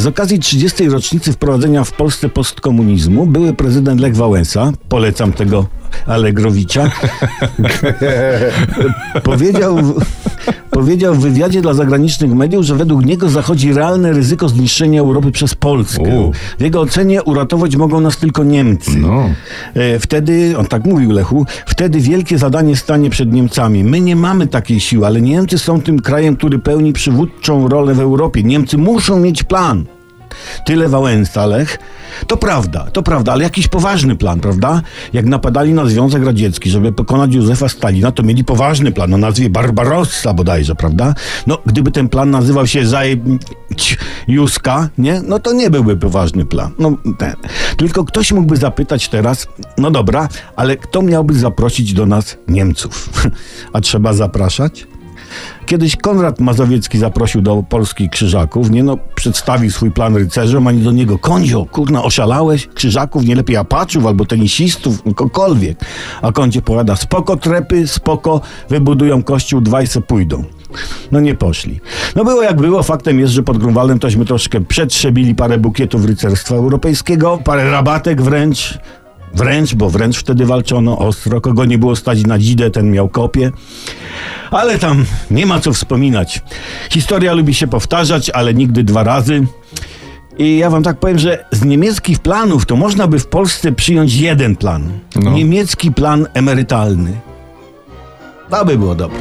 Z okazji 30. rocznicy wprowadzenia w Polsce postkomunizmu były prezydent Lech Wałęsa, polecam tego Allegrowicza, powiedział, powiedział w wywiadzie dla zagranicznych mediów, że według niego zachodzi realne ryzyko zniszczenia Europy przez Polskę. U. W jego ocenie uratować mogą nas tylko Niemcy. No. E, Wtedy, on tak mówił Lechu, wtedy wielkie zadanie stanie przed Niemcami. My nie mamy takiej siły, ale Niemcy są tym krajem, który pełni przywódczą rolę w Europie. Niemcy muszą mieć plan. Tyle Wałęsa, Lech. To prawda, to prawda, ale jakiś poważny plan, prawda? Jak napadali na Związek Radziecki, żeby pokonać Józefa Stalina, to mieli poważny plan o nazwie Barbarossa bodajże, prawda? No, gdyby ten plan nazywał się Zajebć Juska, nie? No to nie byłby poważny plan. No, ten. Tylko ktoś mógłby zapytać teraz, no dobra, ale kto miałby zaprosić do nas Niemców? A trzeba zapraszać? Kiedyś Konrad Mazowiecki zaprosił do Polski krzyżaków, nie no, przedstawił swój plan rycerzom, ani do niego, kondzio, kurna, oszalałeś? Krzyżaków, nie lepiej apaczów albo tenisistów, kogokolwiek. A kondzie powiada, spoko trepy, spoko, wybudują kościół, dwaj se pójdą. No nie poszli. No było jak było, faktem jest, że pod Grunwaldem tośmy troszkę przetrzebili parę bukietów rycerstwa europejskiego, parę rabatek wręcz, Wręcz, bo wręcz wtedy walczono ostro. Kogo nie było stać na dzidę, ten miał kopię. Ale tam nie ma co wspominać. Historia lubi się powtarzać, ale nigdy dwa razy. I ja wam tak powiem, że z niemieckich planów to można by w Polsce przyjąć jeden plan. No. Niemiecki plan emerytalny. To by było dobre.